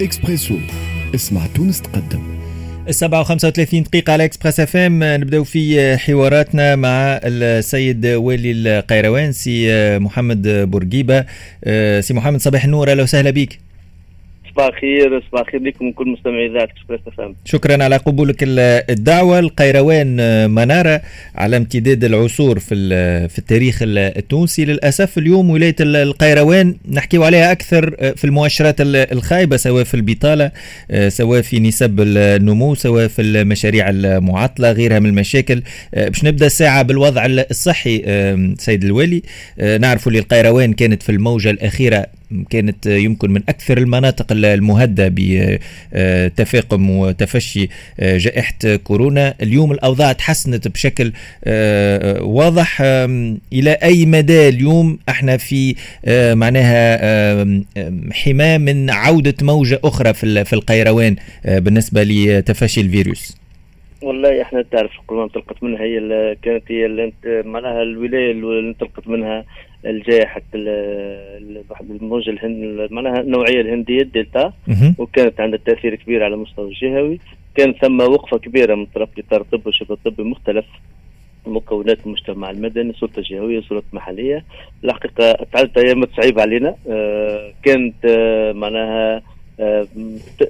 اكسبريسو اسمع تونس تقدم. السبعة وخمسة وثلاثين دقيقة على اكسبريس اف ام نبدأو في حواراتنا مع السيد والي القيروان سي محمد بورقيبة. سي محمد صباح النور أهلا وسهلا بك. صباح الخير صباح الخير لكم كل مستمعي إذاعة شكرا على قبولك الدعوة. القيروان منارة على امتداد العصور في في التاريخ التونسي. للأسف اليوم ولاية القيروان نحكيو عليها أكثر في المؤشرات الخايبة سواء في البطالة سواء في نسب النمو سواء في المشاريع المعطلة غيرها من المشاكل. باش نبدأ الساعة بالوضع الصحي سيد الوالي. نعرف اللي القيروان كانت في الموجة الأخيرة كانت يمكن من أكثر المناطق المهددة بتفاقم وتفشي جائحة كورونا، اليوم الأوضاع تحسنت بشكل واضح. إلى أي مدى اليوم إحنا في معناها حماة من عودة موجة أخرى في القيروان بالنسبة لتفشي الفيروس. والله إحنا تعرف القرون انطلقت منها هي كانت هي معناها الولاية اللي انطلقت منها. الجائحة الموجة الهند معناها النوعية الهندية الدلتا وكانت عندها تأثير كبير على المستوى الجهوي. كان ثم وقفة كبيرة من طرف إطار الطب والشبه الطبي مختلف مكونات المجتمع المدني السلطة الجهوية السلطة المحلية. الحقيقة تعدت أيام صعيبة علينا. آه كانت آه معناها آه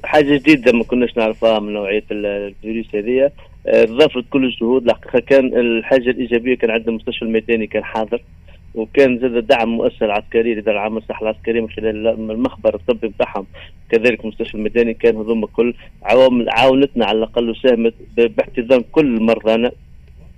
حاجة جديدة ما كناش نعرفها من نوعية الفيروس هذه. ضافت كل الجهود. الحقيقة كان الحاجة الإيجابية كان عندنا المستشفى الميداني كان حاضر. وكان زاد دعم مؤسسه عسكري لدى العام الصحه العسكري من خلال المخبر الطبي بتاعهم. كذلك المستشفى الميداني كان هذوما كل عوامل عاونتنا على الأقل وساهمت باحتضان كل مرضانا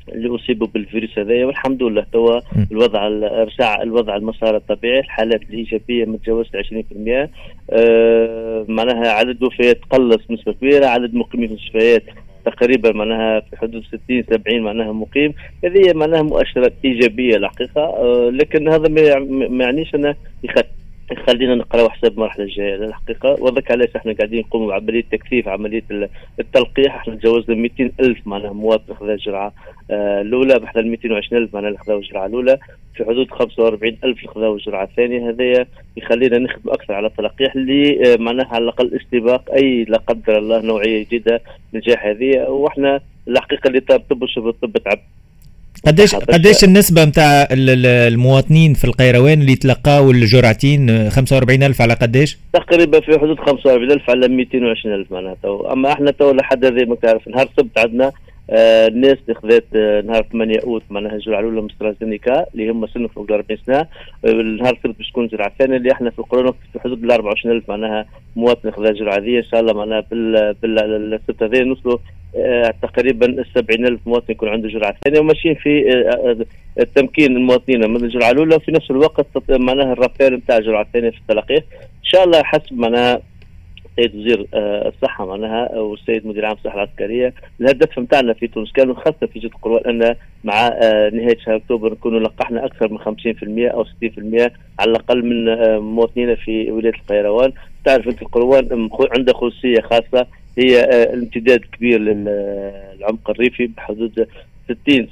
اللي أصيبوا بالفيروس هذايا. والحمد لله توا الوضع رجع الوضع المسار الطبيعي الحالات الإيجابية ما تجاوزت 20% آه معناها عدد الوفيات قلص بنسبة كبيرة عدد مقيمين في المستشفيات تقريبا معناها في حدود 60 70 معناها مقيم. هذه معناها مؤشرات إيجابية الحقيقة أه لكن هذا ما يعنيش أنه يخلينا نقرا حساب المرحلة الجاية الحقيقة. وذاك علاش إحنا قاعدين نقوموا بعملية تكثيف عملية التلقيح. إحنا تجاوزنا 200 ألف معناها مواطن خذا الجرعه آه الأولى بحنا 220 ألف معناها اللي خذاو الجرعه الأولى. في حدود 45 ألف اللي خذاو الجرعه الثانية. هذايا يخلينا نخدم أكثر على التلقيح اللي آه معناها على الأقل استباق أي لا قدر الله نوعية جديدة الجائحه هذه. وإحنا الحقيقة اللي طاب طب وشبه الطب تعب قديش قديش النسبة نتاع المواطنين في القيروان اللي تلقاوا الجرعتين 45000 على قديش؟ تقريبا في حدود 45000 على 220000 معناها تو اما إحنا تو لحد هذه ما تعرف نهار السبت عندنا آه الناس اللي خذات آه نهار 8 أوت معناها الجرعه الأولى من أسترازينيكا اللي هم سن فوق 40 سنة. آه نهار السبت باش تكون الجرعه الثانية اللي إحنا في القرون في حدود ال 24000 معناها مواطن خذا الجرعه هذه. إن شاء الله معناها بال بالسبت هذا نوصلوا تقريبا ال 70000 مواطن يكون عنده جرعة ثانية. وماشيين في التمكين المواطنين. من الجرعة الأولى وفي نفس الوقت معناها ال rappel نتاع الجرعه الثانية في التلقيح إن شاء الله حسب معناها السيد وزير الصحة معناها والسيد مدير عام الصحة العسكرية. الهدف نتاعنا في تونس كانوا خاصه في جهه القروان أن مع نهاية شهر أكتوبر نكونوا لقحنا أكثر من 50% أو 60% على الأقل من مواطنينا في ولاية القيروان. تعرف انت القروان عندها خصوصية خاصة هي الامتداد الكبير للعمق الريفي بحدود 60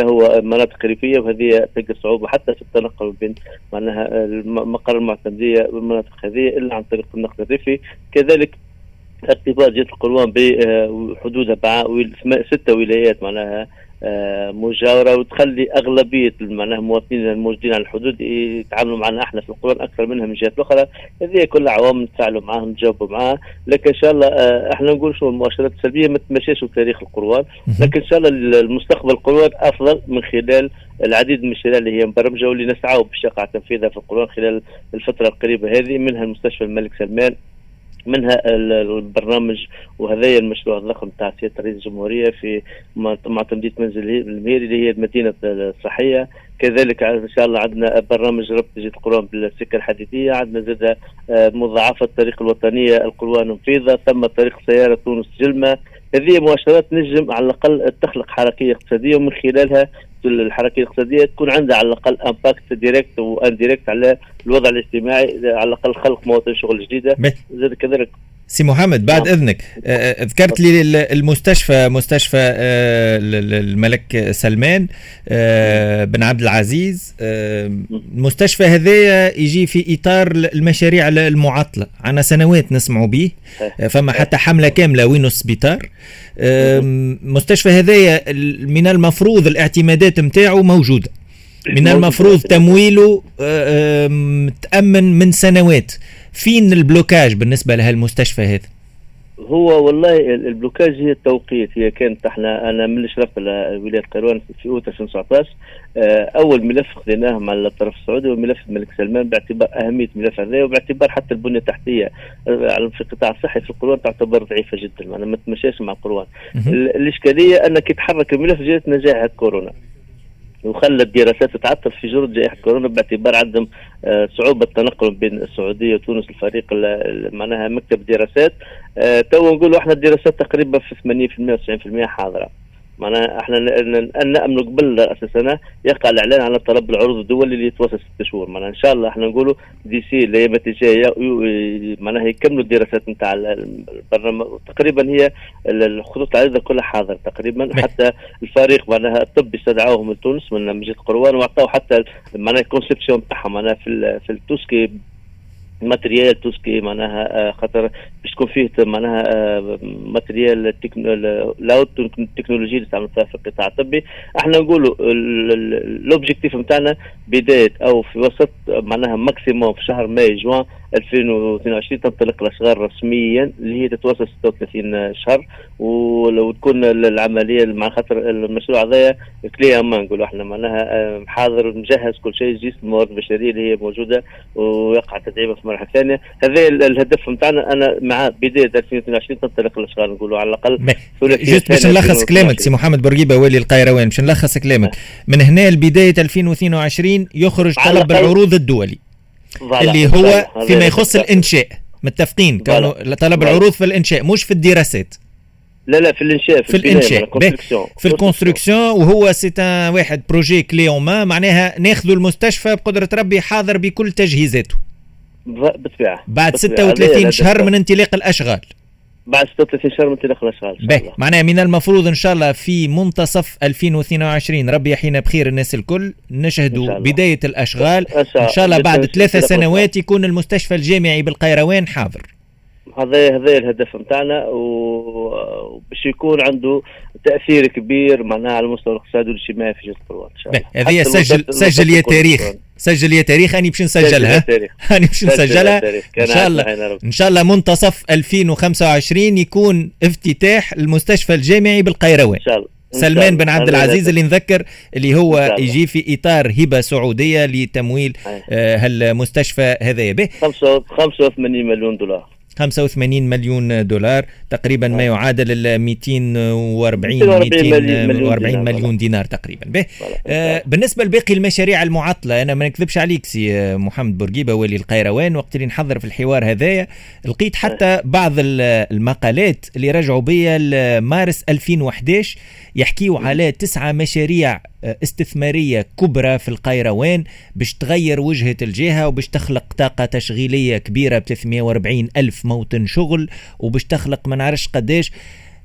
70% هو مناطق ريفية وهذه تلقى صعوبة حتى في التنقل بين معناها المقر المعتمدية والمناطق هذه إلا عن طريق النقل الريفي. كذلك ارتباط جهة القروان بحدودها مع ست ولايات معناها مجاورة وتخلي أغلبية معناها المواطنين الموجودين على الحدود يتعاملوا معنا إحنا في القرون أكثر منها من جهات أخرى هذه كلها عوامل نتفاعلوا معاها نجاوبوا معاها. لكن إن شاء الله إحنا نقول شو المؤشرات السلبية ما تمشيش في تاريخ القروان. لكن إن شاء الله المستقبل القروان أفضل من خلال العديد من المشاريع اللي هي مبرمجة واللي نسعى بالشقه تنفيذها في القرون خلال الفترة القريبة هذه منها المستشفى الملك سلمان. منها البرنامج وهذا المشروع الضخم تاع سيادة رئيس الجمهورية في معتمديه منزل المهيري اللي هي المدينة الصحية. كذلك إن شاء الله عندنا برنامج ربط جهه القروان بالسكة الحديديه عندنا زاد مضاعفة الطريق الوطنية القروان نفيضه ثم طريق سيارة تونس جلمة. هذه مؤشرات نجم على الأقل تخلق حركية اقتصادية ومن خلالها الحركية الاقتصادية تكون عندها على الأقل impact direct و indirect على الوضع الاجتماعي على الأقل خلق مواطن شغل جديدة. زاد كذلك سي محمد بعد آه. إذنك آه، آه، ذكرت لي المستشفى مستشفى الملك سلمان بن عبد العزيز المستشفى هذايا يجي في إطار المشاريع المعطلة. عنا سنوات نسمعوا به فما حتى حملة كاملة وينو السبيطار. مستشفى هذايا من المفروض الاعتمادات نتاعو موجودة. من المفروض تمويله تأمن من سنوات. فين ال blocage بالنسبة لهالمستشفى هذا؟ هو والله ال blocage هي التوقيت هي كانت إحنا أنا من اللي شرفت ولاية قيروان في اوت 2019 آه، أول ملف خذيناه مع الطرف السعودي هو ملف الملك سلمان باعتبار أهمية الملف هذا وباعتبار حتى البنية التحتية آه، في القطاع الصحي في القروان تعتبر ضعيفة جدا ما تمشاش مع القروان الإشكالية أنك يتحرك الملف جات نجاح كورونا وخلى الدراسات تتعطل في جرد جائحة كورونا باعتبار عدم آه، صعوبة التنقل بين السعودية وتونس الفريق معناها مكتب دراسات. آه، تو نقولوا إحنا الدراسات تقريبا في 80% و90% حاضرة. معناها إحنا نأمن قبل أساسا يقع الإعلان على طلب العروض الدولي اللي يتوسع ست شهور. معناها إن شاء الله إحنا نقولوا دي سي الأيام الجايه معناها يكملوا الدراسات نتاع البرنامج. تقريبا هي الخطوط العريضة كلها حاضرة تقريبا. حتى الفريق معناها الطبي استدعوهم من تونس من مجلس قروان واعطوا حتى معناها الكونسبسيون نتاعهم معناها في في التوسكي ماتريال توسكي معناها آه، خاطر باش تكون فيه معناها آه، ماتريال لاوت تكنولوجي اللي استعملتها في القطاع الطبي. إحنا نقولوا الاوبجيكتيف نتاعنا بداية أو في وسط معناها maximum في شهر ماي جوان 2022 تنطلق الأشغال رسميا اللي هي تتواصل 36 شهر. ولو تكون العملية مع خاطر المشروع هذايا clé en main نقولوا إحنا معناها آه، حاضر مجهز كل شيء juste الموارد البشرية اللي هي موجودة ويقع تدعيمها في المرحلة الثانية. هذا الهدف نتاعنا أنا مع بداية 2022 تنطلق الاشغال نقولوا. على الأقل juste باش نلخص كلامك سي محمد بورقيبة والي القيروان. باش نلخص كلامك. من هنا لبداية 2022 يخرج طلب العروض الدولي اللي هو فيما يخص الإنشاء. متفقين؟ كانوا طلب العروض في الإنشاء مش في الدراسات. لا لا في الإنشاء في, في الإنشاء. في ال construction. وهو سي واحد projet clé en main معناها ناخذوا المستشفى بقدرة ربي حاضر بكل تجهيزاته. بالطبيعه بعد 36 شهر من انطلاق الأشغال. بعد 36 شهر من انطلاق الأشغال باهي معناها من المفروض إن شاء الله في منتصف 2022 ربي يحيينا بخير الناس الكل نشهدوا بداية الأشغال. إن شاء الله بعد ثلاثة سنوات يكون المستشفى الجامعي بالقيروان حاضر. هذا هذا الهدف نتاعنا وباش يكون عنده تأثير كبير معناها على المستوى الاقتصادي والاجتماعي في جزء القروات إن شاء الله. هذه سجل سجل يا تاريخ. سجل يا تاريخ أني باش نسجلها أني باش نسجلها؟ إن شاء الله. إن شاء الله منتصف 2025 يكون افتتاح المستشفى الجامعي بالقيروان. إن شاء الله. سلمان بن عبد العزيز اللي نذكر اللي هو يجي في إطار هبة سعودية لتمويل آه هالمستشفى هذايا. به 85 مليون دولار. 85 مليون دولار تقريبا ما يعادل ال 240 240 مليون دينار تقريبا. به. آه بالنسبة لباقي المشاريع المعطلة أنا ما نكذبش عليك سي محمد بورقيبة والي القيروان. وقت اللي نحضر في الحوار هذايا لقيت حتى بعض المقالات اللي رجعوا بيا لمارس 2011 يحكيوا على تسعة مشاريع آه، استثمارية كبرى في القيروان باش تغير وجهة الجهة وباش تخلق طاقة تشغيلية كبيرة ب 340 ألف موطن شغل وباش تخلق ما نعرفش قداش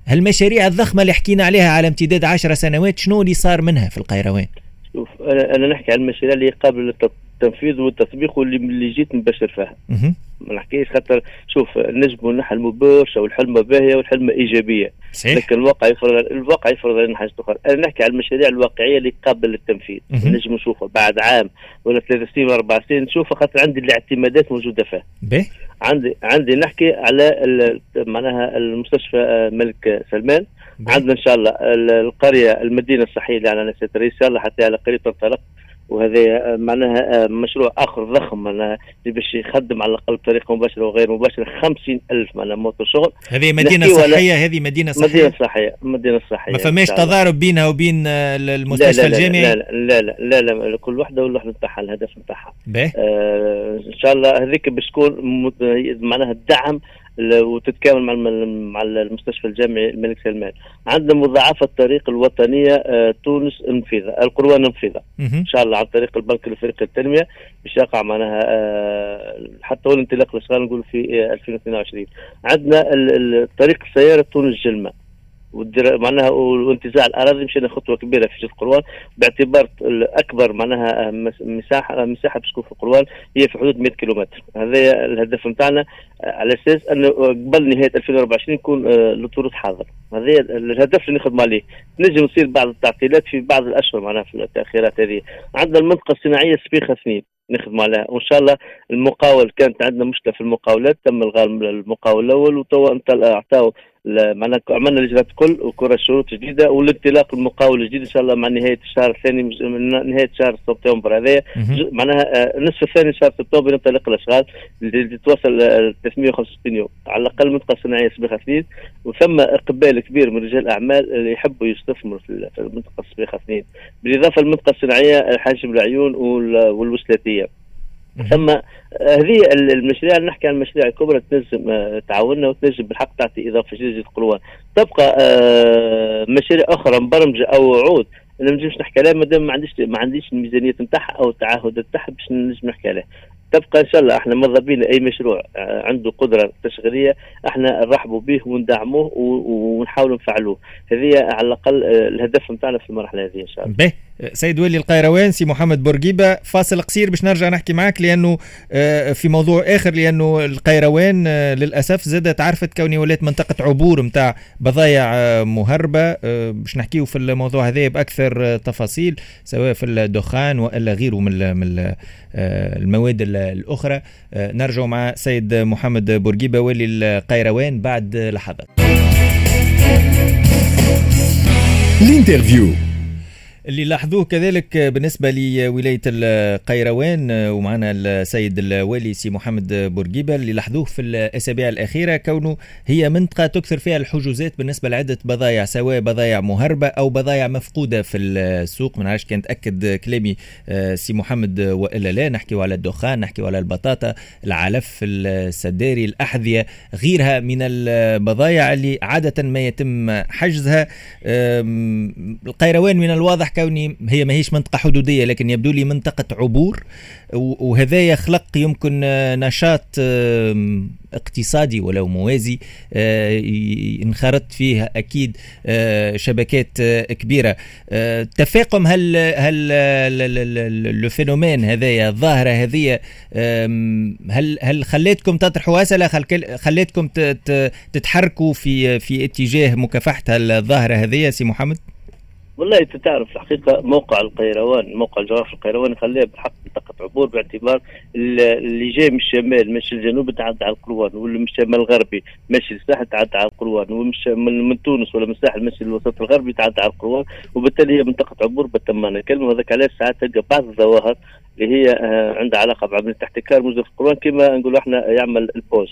هالمشاريع الضخمة اللي حكينا عليها على امتداد 10 سنوات شنو اللي صار منها في القيروان؟ شوف أنا نحكي عن المشاريع اللي قابلة للتنفيذ والتطبيق واللي اللي جيت نبشر فيها. ما نحكيش خاطر شوف نجم الناحيه المباشره والحلمه باهية والحلمه إيجابية. صحيح. لكن الواقع يفرض الواقع يفرض علينا حاجة أخرى. أنا نحكي على المشاريع الواقعية اللي قابلة للتنفيذ. نجم نشوفها بعد عام ولا ثلاث سنين ولا أربع سنين نشوفها خاطر عندي الاعتمادات موجودة فيها. عندي عندي نحكي على معناها المستشفى آه، ملك سلمان. عندنا إن شاء الله القرية المدينة الصحية اللي على نفس الرئيس ان شاء الله حتى على قريب تنطلق. وهذا معناها مشروع آخر ضخم معناها باش يخدم على الأقل بطريقه مباشره وغير مباشره 50 ألف معناها موتور شغل. هذه مدينة صحية؟ هذه مدينة صحية؟ مدينة صحية مدينة صحية ما فماش تضارب بينها وبين المستشفى لا لا الجامعي؟ لا لا لا لا, لا, لا كل وحدة والوحدة نتاعها الهدف نتاعها. آه إن شاء الله هذيك باش تكون معناها الدعم وتتكامل مع مع المستشفى الجامعي الملك سلمان. عندنا مضاعفة الطريق الوطنية آه، تونس انفذه القروان انفذه إن شاء الله عن طريق البنك الافريقي للتنميه باش يقع معناها آه، حتى هو الانطلاق الاشغال نقول في 2022 عندنا طريق السيارة تونس جلمه معناها وانتزاع الأراضي مشينا خطوة كبيرة في جزء القروان باعتبار اكبر معناها مساحه مساحة تكون في القروان هي في حدود 100 كيلومتر. هذا الهدف نتاعنا على أساس أنه قبل نهاية 2024 يكون آه، الطرود حاضر. هذا الهدف اللي نخدم عليه. نجم يصير بعض التعطيلات في بعض الأشهر معناها في التأخيرات هذه. عندنا المنطقة الصناعية سبيخة اثنين نخدم عليها. وإن شاء الله المقاول كانت عندنا مشكلة في المقاولات تم إلغاء المقاول الأول وتوا اعطاوا معناها عملنا الاجراءات الكل وكرة شروط جديدة والانطلاق المقاول الجديد إن شاء الله مع نهاية الشهر الثاني من نهاية شهر سبتمبر هذا. معناها النصف آه، الثاني شهر سبتمبر ينطلق الأشغال اللي توصل 365 يوم. على الأقل منطقه صناعيه سبيخه اثنين. وثم إقبال كبير من رجال الأعمال اللي يحبوا يستثمروا في المنطقة سبيخه اثنين. بالإضافة للمنطقه الصناعية حاجب العيون والوسلاتيه ثم آه، هذه المشاريع اللي نحكي عن المشاريع الكبرى تنجم آه، تعاوننا وتنجم بالحق تعطي إضافة جديدة قروان تبقى آه، مشاريع أخرى مبرمجه أو وعود أنا ما نجمش نحكي عليها مادام ما عنديش ما عنديش الميزانية نتاعها أو التعهد نتاعها باش نجم نحكي عليها. تبقى إن شاء الله إحنا مضبين أي مشروع عنده قدرة تشغيلية إحنا نرحبوا به وندعموه ونحاولوا نفعلوه. هذه على الأقل الهدف نتاعنا في المرحلة هذه إن شاء الله. سيد ولي القيروان سي محمد بورقيبة. فاصل قصير باش نرجع نحكي معك لأنه آه، في موضوع آخر لأنه القيروان آه، للأسف زادت عرفت كوني ولات منطقة عبور متاع بضايع آه، مهربة. باش نحكيه في الموضوع هذا بأكثر تفاصيل سواء في الدخان وإلا غيره من المواد الأخرى. نرجع مع سيد محمد بورقيبة ولي القيروان بعد لحظات ال interview اللي لاحظوه كذلك بالنسبة لولاية القيروان ومعنا السيد الوالي سي محمد بورقيبة اللي لاحظوه في الأسابيع الأخيرة كونه هي منطقة تكثر فيها الحجوزات بالنسبة لعدة بضائع سواء بضائع مهربة أو بضائع مفقودة في السوق. من عارش كان تأكد كلامي آه، سي محمد وإلا لا نحكي على الدخان نحكي على البطاطا العلف السداري الأحذية غيرها من البضائع اللي عادة ما يتم حجزها. القيروان من الواضح كوني هي ما هيش منطقة حدودية لكن يبدو لي منطقة عبور وهذا يخلق يمكن نشاط اقتصادي ولو موازي آه، انخرط فيه أكيد آه، شبكات آه، كبيرة تفاقم هل هل phénomène هذايا الظاهرة هذه هل هل خليتكم تطرحوا أسئلة خليتكم تتحركوا في في اتجاه مكافحة الظاهرة هذه سي محمد؟ والله أنت تعرف الحقيقة موقع القيروان موقع الجغرافي القيروان يخليها بالحق منطقه عبور باعتبار اللي جاي من الشمال ماشي الجنوب تعدى على القروان واللي من الشمال الغربي ماشي الساحل تعدى على القروان ومش من, تونس ولا من الساحل ماشي الوسط الغربي تعدى على القروان وبالتالي هي منطقة عبور بالتمانه كلمه وهذاك علاش ساعات تلقى بعض الظواهر اللي هي آه، عندها علاقة بعملية الاحتكار موجود في القروان كما نقولوا إحنا يعمل البوش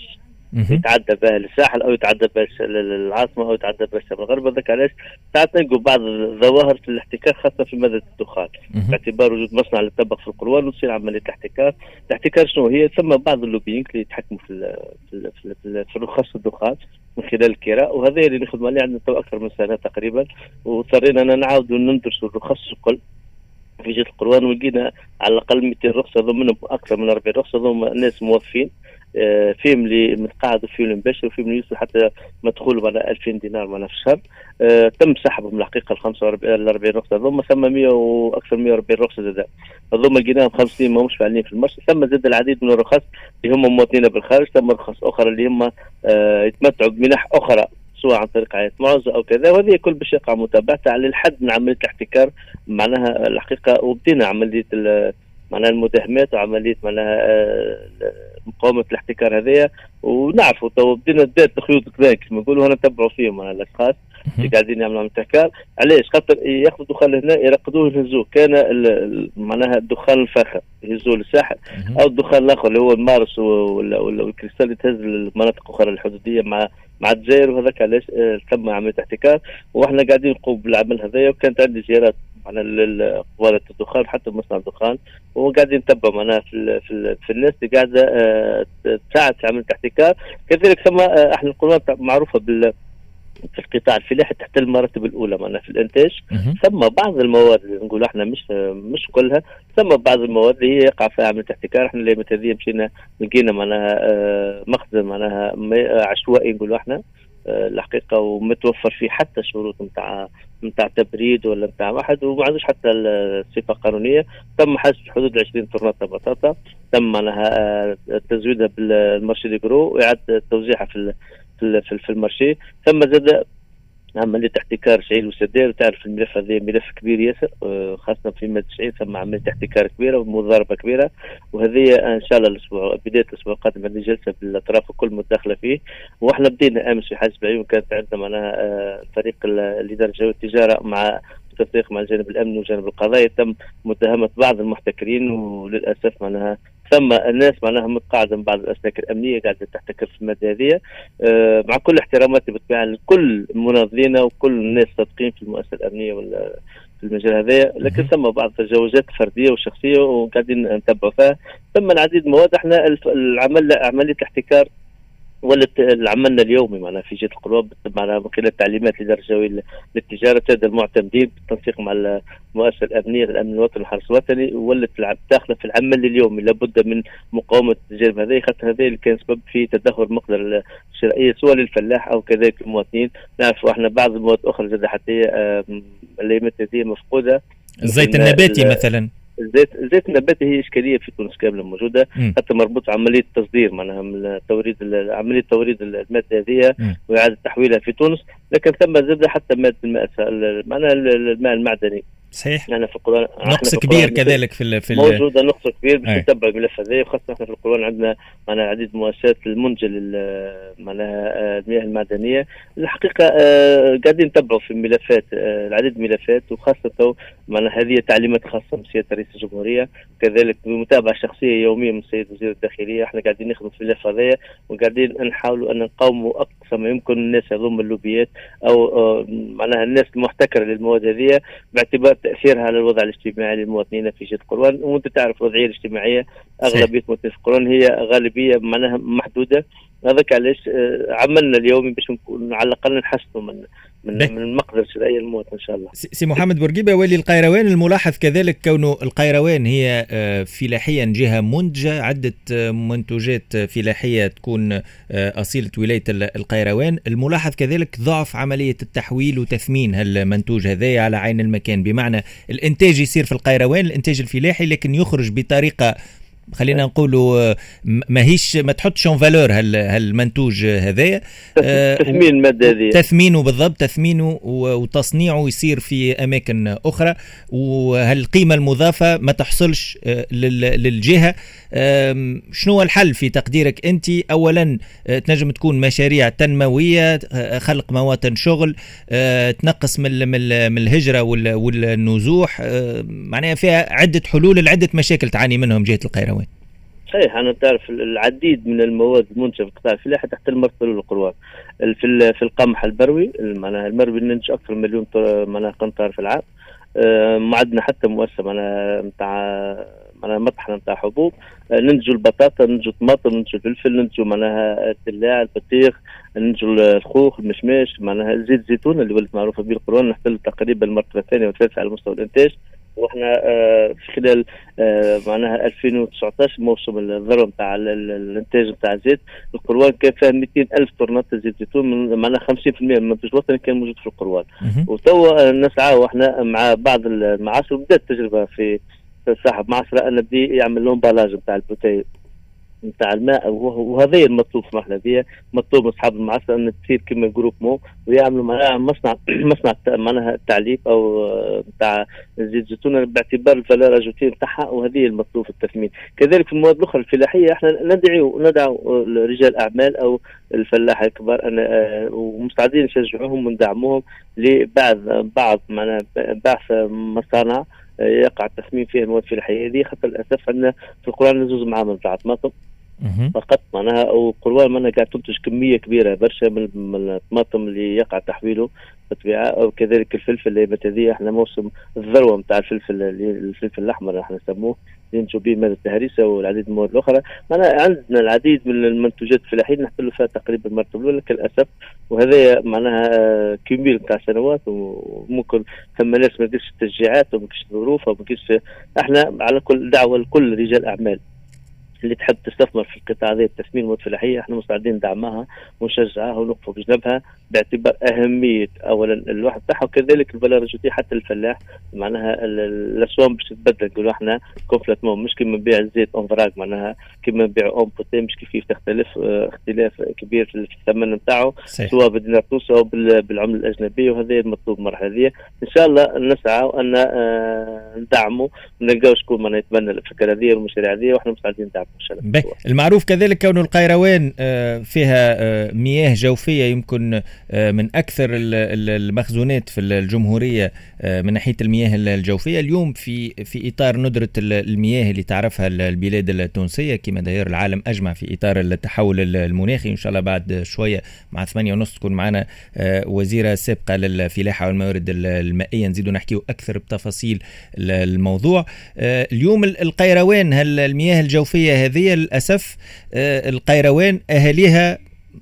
يتعدى بها للساحل أو يتعدى بها للعاصمه أو يتعدى بها الشمال الغرب هذاك علاش ساعات نلقوا بعض الظواهر في الاحتكار خاصة في مادة الدخان. باعتبار وجود مصنع للطبخ في القروان وتصير عملية احتكار الاحتكار شنو هي؟ ثم بعض اللوبينج اللي يتحكموا في في, في, رخص الدخان من خلال الكراء. وهذا اللي نخدم عليه. عندنا أكثر من سنة تقريبا. واضطرينا أن نعاود ندرسوا الرخص الكل. في جهة القروان ولقينا على الأقل 200 رخصة ضمنهم أكثر من 40 رخصة ضمن ناس موظفين. فيهم اللي متقاعد اللي مباشر وفيهم اللي يوصل حتى مدخول معنا 2000 دينار معنا في الشهر. أه تم سحبهم الحقيقة ال 45 ال 40 رخصة. ثم ثم 100 وأكثر 140 رخصة زاد. هذوما لقيناهم خمس سنين ما همش فاعلين في المرشد ثم زاد العديد من الرخص اللي هم مواطنين بالخارج ثم رخص أخرى اللي هم أه يتمتعوا بمنح أخرى سواء عن طريق عائلة معزة أو كذا. وهذه كل باش يقع متابعتها على الحد من عملية الاحتكار معناها الحقيقة وبدينا عملية معناها المداهمات وعملية معناها آه، مقاومة الاحتكار هذايا ونعرفوا تو بدينا بدات الخيوط كذا كما نقولوا هنا نتبعوا فيهم معناها الأشخاص اللي قاعدين يعملوا احتكار. علاش؟ خاطر ياخذوا الدخان هنا يرقدوه يهزوه. كان معناها الدخان الفاخر يهزوه للساحل أو الدخان الآخر اللي هو المارس ولا ولا الكريستال يتهز للمناطق الأخرى الحدودية مع مع الجزائر وهذاك علاش آه، تم عملية احتكار. وإحنا قاعدين نقوم بالعمل هذايا وكانت عندي زيارات معناها قبالة الدخان حتى مصنع الدخان. وقاعدين نتبع معناها في في, في الناس اللي قاعدة تساعد في عمل الاحتكار. كذلك ثم إحنا القنوات معروفة بال في القطاع الفلاحي تحت المراتب الأولى معناها في الإنتاج. ثم بعض المواد اللي نقول إحنا مش مش كلها. ثم بعض المواد اللي هي يقع فيها عملية احتكار إحنا اللي مشينا لقينا معناها آه، مخزن معناها عشوائي نقولوا إحنا. آه، الحقيقة ومتوفر فيه حتى شروط نتاع نتاع تبريد ولا نتاع واحد وما عندوش حتى الصفة القانونية. تم حجز حدود 20 طرناطه بطاطا. تم معناها آه، تزويدها بالمارشي دي جرو واعاده توزيعها في في في ثم زاد عملية احتكار شعيل وسدير تعرف الملف هذا ملف كبير ياسر آه، خاصة في مادة شعيل ثم عملية احتكار كبيرة ومضاربة كبيرة وهذه إن شاء الله الأسبوع بداية الأسبوع القادم عندنا جلسة بالأطراف الكل متداخلة فيه وإحنا بدينا أمس في حاجة العيون كانت عندنا معناها آه، فريق الإدارة الجوية التجارة مع بالتنسيق مع الجانب الامني والجانب القضائي تم متهمة بعض المحتكرين وللأسف معناها ثم الناس معناها متقاعده من بعض الأسلاك الأمنية قاعدة تحتكر في الماده هذه آه، مع كل احتراماتي بالطبيعة لكل مناضلين وكل الناس صادقين في المؤسسة الأمنية ولا في المجال هذا لكن ثم بعض التجاوزات فردية وشخصية وقاعدين نتبعوا فيها. ثم العديد من المواد إحنا العمل عملية الاحتكار ولت عملنا اليومي معنا في جهة القروب معنا من خلال التعليمات لدرجه للتجارة تاد المعتمدين بالتنسيق مع المؤسسه الأمنية الأمن الوطني والحرس الوطني ولت داخلة في العمل اليومي. لابد من مقاومة التجارب هذه خاطر هذا اللي كان سبب في تدهور مقدر الشرائية سواء للفلاح أو كذلك المواطنين. نعرف إحنا بعض المواد أخرى زاد حتى اللي هي مفقودة. الزيت النباتي مثلا. الزيت الزيت النباتي هي إشكالية في تونس كاملة موجودة حتى مربوط عملية تصدير معناها من توريد عملية توريد المادة هذه وإعادة تحويلها في تونس لكن ثم زاد حتى مادة الماء معناها الماء المعدني. صحيح. يعني في القرآن نقص كبير كذلك في في موجودة نقص كبير باش نتبع الملف هذا وخاصة إحنا في القرآن عندنا معناها عديد المؤسسات المنتجه معناها المياه المعدنية. الحقيقة آه، قاعدين نتبعوا في الملفات آه، العديد من الملفات وخاصة معناها هذه تعليمات خاصة من سيادة رئيس الجمهورية. كذلك بمتابعة شخصية يومية من السيد وزير الداخلية. إحنا قاعدين نخدم في هذايا وقاعدين نحاولوا أن نقاوموا أقصى ما يمكن الناس هذوم اللوبيات أو معناها الناس المحتكرة للمواد هذه باعتبار تأثيرها على الوضع الاجتماعي للمواطنين في جهة قروان وأنت تعرف الوضعية الاجتماعية أغلبية المواطنين في قروان هي غالبية معناها محدودة. هذاك علاش آه، عملنا اليومي باش نكون على الأقل نحسنوا من من من المقدرة الشرعيه المواطن إن شاء الله. سي محمد بورقيبة والي القيروان الملاحظ كذلك كونه القيروان هي آه، فلاحيا جهة منتجة عدة آه، منتوجات فلاحية تكون أصيلة ولاية القيروان، الملاحظ كذلك ضعف عملية التحويل وتثمين هالمنتوج هذايا على عين المكان. بمعنى الإنتاج يصير في القيروان الإنتاج الفلاحي لكن يخرج بطريقة خلينا نقولوا ما هيش ما تحطش en valeur هالمنتوج هذايا آه، تثمين المادة هذه. تثمينه بالضبط تثمينه وتصنيعه يصير في أماكن أخرى. وهالقيمة المضافة ما تحصلش آه، للجهة. شنو الحل في تقديرك أنت؟ اولا آه، تنجم تكون مشاريع تنموية خلق مواطن شغل تنقص من من الهجرة والنزوح. معناها فيها عدة حلول لعدة مشاكل تعاني منهم جهة القاهرة؟ صحيح أنا تعرف العديد من المواد المنتجه في القطاع الفلاحي تحت المرسل والقروان في في القمح البروي معناها المروي ننتج أكثر من مليون معناها قنطار في العام. آه، ما عندنا حتى مؤسسة معناها نتاع معناها مطحنه نتاع حبوب. آه، ننتجوا البطاطا ننتجوا الطماطم ننتجوا الفلفل ننتجوا معناها الدلاع البطيخ ننتجوا الخوخ المشماش معناها زيت الزيتون اللي ولت معروفة به القرون نحتل تقريبا المرتبة الثانية والثالثة على مستوى الإنتاج. وإحنا آه، في خلال آه، معناها 2019 موسم الذروه نتاع الإنتاج نتاع الزيت القروان كان فيها 200 ألف طرنات زيت زيتون معناها 50% من المنتج الوطني كان موجود في القروان. وتوا نسعى وإحنا مع بعض المعاصر بدأت التجربة في صاحب معصره أن بدي يعمل لهم بالاج نتاع البوتي نتاع الماء وهذا المطلوب المرحله هذه مطلوب من أصحاب المعسكر أن تصير كما جروب مو ويعملوا معناها مصنع مصنع معناها التعليب أو نتاع زيت الزيتون باعتبار الفالور اجوتي نتاعها وهذه المطلوب في التثمين. كذلك في المواد الأخرى الفلاحية إحنا ندعو ندعو رجال اعمال أو الفلاحه الكبار أن آه، ومستعدين نشجعوهم وندعموهم لبعض بعض معناها بعث مصانع آه، يقع التثمين فيها المواد الفلاحية هذه خاطر للأسف عندنا في القرآن نزوز معامل نتاع الطماطم فقط معناها وقروان معناها قاعد تنتج كمية كبيرة برشا من الطماطم اللي يقع تحويله بالطبيعة وكذلك الفلفل اللي هذه إحنا موسم الذروة نتاع الفلفل الفلفل الأحمر إحنا نسموه ينتجوا به ماده التهريسه والعديد من المواد الأخرى. معناها عندنا العديد من المنتوجات الفلاحين نحتلوا فيها تقريبا المرتبه الاولى للأسف وهذا معناها كميل نتاع سنوات وممكن ثم ناس ما تجيش التشجيعات وما تجيش الظروف وما إحنا على كل دعوة لكل رجال أعمال. اللي تحب تستثمر في القطاع هذا التثمين والفلاحية إحنا مستعدين ندعمها ونشجعها ونوقفوا بجنبها باعتبار أهمية اولا الواحد تاعها وكذلك الجديد حتى الفلاح معناها الاسوام باش تتبدل نقولوا إحنا complètement مش كيما نبيع الزيت en vrac معناها كيما نبيع en bouteille مش كيف تختلف آه اختلاف كبير في الثمن نتاعو سواء بالدينار التونسي أو بالعملة الأجنبية وهذا المطلوب المرحله هذه. إن شاء الله نسعى ان آه ندعموا ونلقاو شكون معناها يتبنى الفكرة هذه والمشاريع هذه وإحنا مستعدين ندعموا المعروف كذلك كون القيروان آه فيها آه مياه جوفية يمكن آه، من أكثر المخزونات في الجمهورية آه، من ناحية المياه الجوفية. اليوم في في إطار ندرة المياه اللي تعرفها البلاد التونسية كما داير العالم أجمع في إطار التحول المناخي. إن شاء الله بعد شوية مع ثمانية ونص تكون معنا آه، وزيرة سابقة للفلاحة والموارد المائية. نزيدوا نحكيو أكثر بتفاصيل الموضوع. اليوم القيروان هل المياه الجوفية هذه للأسف القيروان أهاليها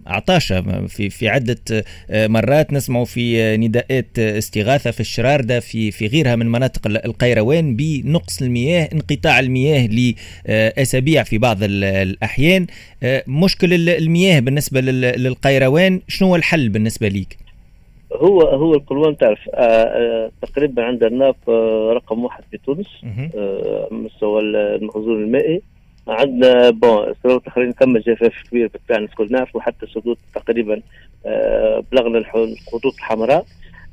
عطاشة في في عدة آه، مرات نسمع في نداءات استغاثة في الشراردة في في غيرها من مناطق القيروان بنقص المياه انقطاع المياه لأسابيع في بعض الأحيان. آه، مشكل المياه بالنسبة للقيروان شنو هو الحل بالنسبة ليك؟ هو هو القلوان تعرف آه آه تقريبا عندنا آه رقم واحد في تونس آه مستوى المخزون المائي. عندنا بون سنوات اخرين نكمل جفاف كبير بالفعل الكل نعرف وحتى سدود تقريبا آه بلغنا الخطوط الحمراء.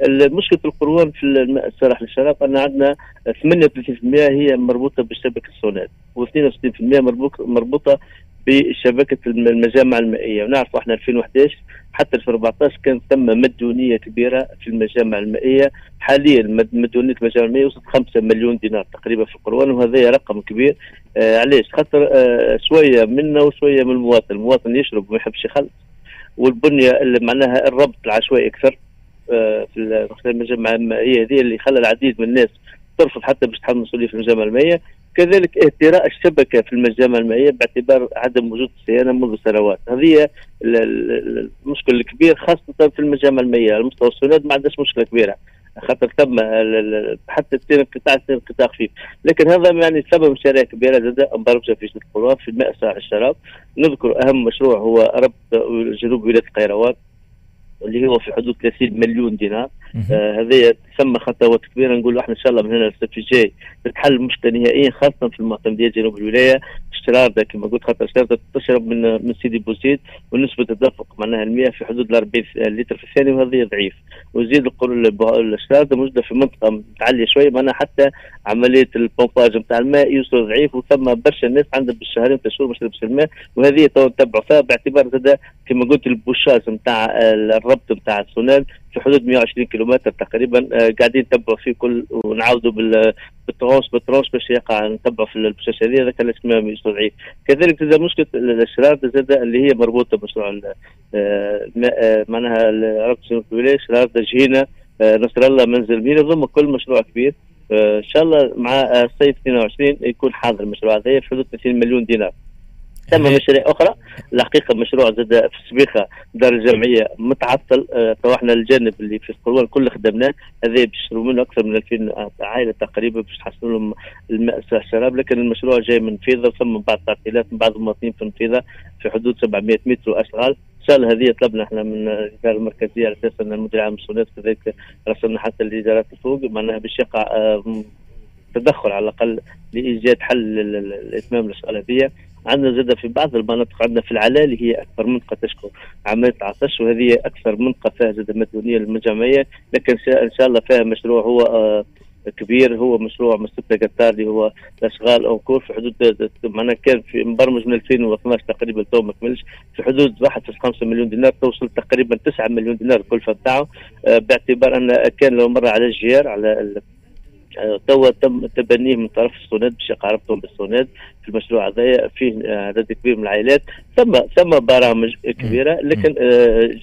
المشكلة القروان في الماء الصالح للشراب أن عندنا 38% هي مربوطة بالشبكة السونات و62% مربوطة بشبكة المجامع المائية. ونعرف إحنا 2011 حتى 2014 كان ثم مديونيه كبيرة في المجامع المائية. حاليا مديونيه المجامع المائية وصلت 5 مليون دينار تقريبا في القروان وهذا رقم كبير. آه علاش؟ خاطر آه شوية منا وشوية من المواطن. المواطن يشرب وما يحبش يخلص. والبنية اللي معناها الربط العشوائي أكثر آه في المجامع المائية هذه اللي خلى العديد من الناس ترفض حتى باش تحمل مسؤوليه في المجامع المائية. كذلك اهتراء الشبكة في المجامع المائية باعتبار عدم وجود الصيانه منذ سنوات. هذه المشكل الكبير خاصة في المجامع المائيه على مستوى السناد ما عندناش مشكلة كبيرة خاطر تم حتى التين القطاع القطاع خفيف. لكن هذا يعني سبب مشاريع كبيرة زاد مبرمجه في القرى في الماء صالح الشراب. نذكر أهم مشروع هو ربط جنوب ولاية القيروان اللي هو في حدود 30 مليون دينار. آه هذه ثم خطوات كبيره نقول إحنا إن شاء الله من هنا للصيف الجاي تتحل المشكلة نهائيا خاصة في المعتمديه جنوب الولاية. اشتراردة كما قلت خاطر اشتراردة تشرب من من سيدي بوزيد ونسبة الدفق معناها المياه في حدود ال 40 لتر في الثانية وهذه ضعيف. وزيد الاشتراردة موجوده في منطقة متعلية شوية معناها حتى عملية البومباج نتاع الماء يوصل ضعيف وثم برشا ناس عندها بالشهرين ثلاث شهور ما شربش الماء وهذه تو نتبعوا فيها باعتبار زاد كما قلت البوشاج نتاع الربط نتاع السونال. في حدود 120 كيلومتر تقريبا آه قاعدين نتبعوا فيه كل ونعاودوا بالترونس بالترونس باش يقع نتبعوا في هذه هذا كان اسمه ضعيف كذلك زاد مشكلة الاشرار زاد اللي هي مربوطة بمشروع آه معناها ربط اشرار جهينه آه نصر الله منزل مينا ضم كل مشروع كبير. آه إن شاء الله مع الصيف 22 يكون حاضر المشروع هذا في حدود 30 مليون دينار. ثم مشاريع أخرى. الحقيقة مشروع زاد في السبيخة دار الجمعيه متعطل آه إحنا الجانب اللي في القروان كله خدمناه هذا بيشتروا منه أكثر من 2000 عائلة تقريبا باش تحصلوا لهم الماء الشراب لكن المشروع جاي من فيضة ثم بعض تعطيلات من بعض المواطنين في فيضه في حدود 700 متر وأشغال. الله هذه طلبنا إحنا من الإدارة المركزية على أساس أن المدير العام للسونات كذلك رسلنا حتى الادارات الفوق معناها باش يقع آه تدخل على الأقل لإيجاد حل لإتمام المساله هذه. عندنا زاد في بعض المناطق عندنا في العلا اللي هي أكثر منطقه تشكو. عمليه عطش وهذه أكثر منطقه فيها زاد مديونيه للمجامعيه لكن إن شاء الله فيها مشروع هو آه كبير. هو مشروع مستر قطار اللي هو الأشغال en cours في حدود معناها كان في مبرمج من 2012 تقريبا تو ما كملش. في حدود 1.5 مليون دينار توصل تقريبا 9 مليون دينار الكلفه بتاعه آه باعتبار أن كان لو مر على الجيار على توا تم تبنيه من طرف السوناد باش يقاربتهم بالسوناد في المشروع هذايا فيه عدد كبير من العائلات. ثم ثم برامج كبيرة. لكن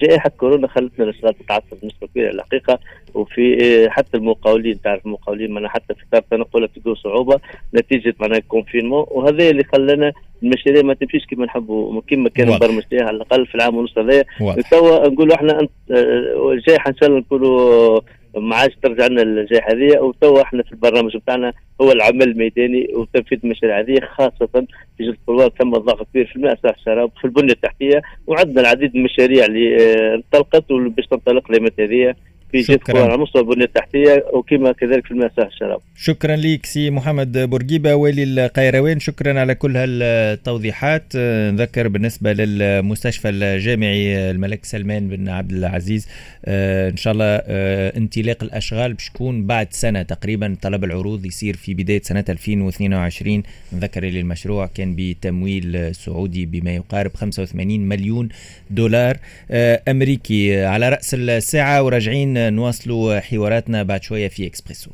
جائحة كورونا خلتنا الاشغال تتعطل بنسبة كبيرة الحقيقة وفي حتى المقاولين تعرف المقاولين معنا حتى في اطار التنقلات تلقوا صعوبة. نتيجة معناها الكونفينمون وهذا اللي خلانا المشاريع ما تمشيش كما نحبوا كما كان مبرمج على الأقل في العام ونص هذايا توا نقولوا إحنا جايحه إن شاء الله نكونوا ما عادش ترجع لنا الجائحه هذه. وتوا إحنا في البرنامج بتاعنا هو العمل الميداني وتنفيذ المشاريع هذه خاصة في جزء القروات تم ضغط كبير في الماء صح الشراب في البنية التحتية وعندنا العديد من المشاريع اللي آه، انطلقت وباش تنطلق الايامات هذه. في جهة على مستوى البنية التحتية وكما كذلك في الماء الشراب. شكرا لك سي محمد بورقيبة والي القيروان. شكرا على كل هالتوضيحات. نذكر بالنسبة للمستشفى الجامعي الملك سلمان بن عبد العزيز آه، إن شاء الله آه، انطلاق الأشغال باش تكون بعد سنة تقريبا. طلب العروض يصير في بداية سنة 2022 نذكر اللي المشروع كان بتمويل سعودي بما يقارب 85 مليون دولار آه، أمريكي. على رأس الساعة وراجعين نواصلوا حواراتنا بعد شوية في إكسبريسو.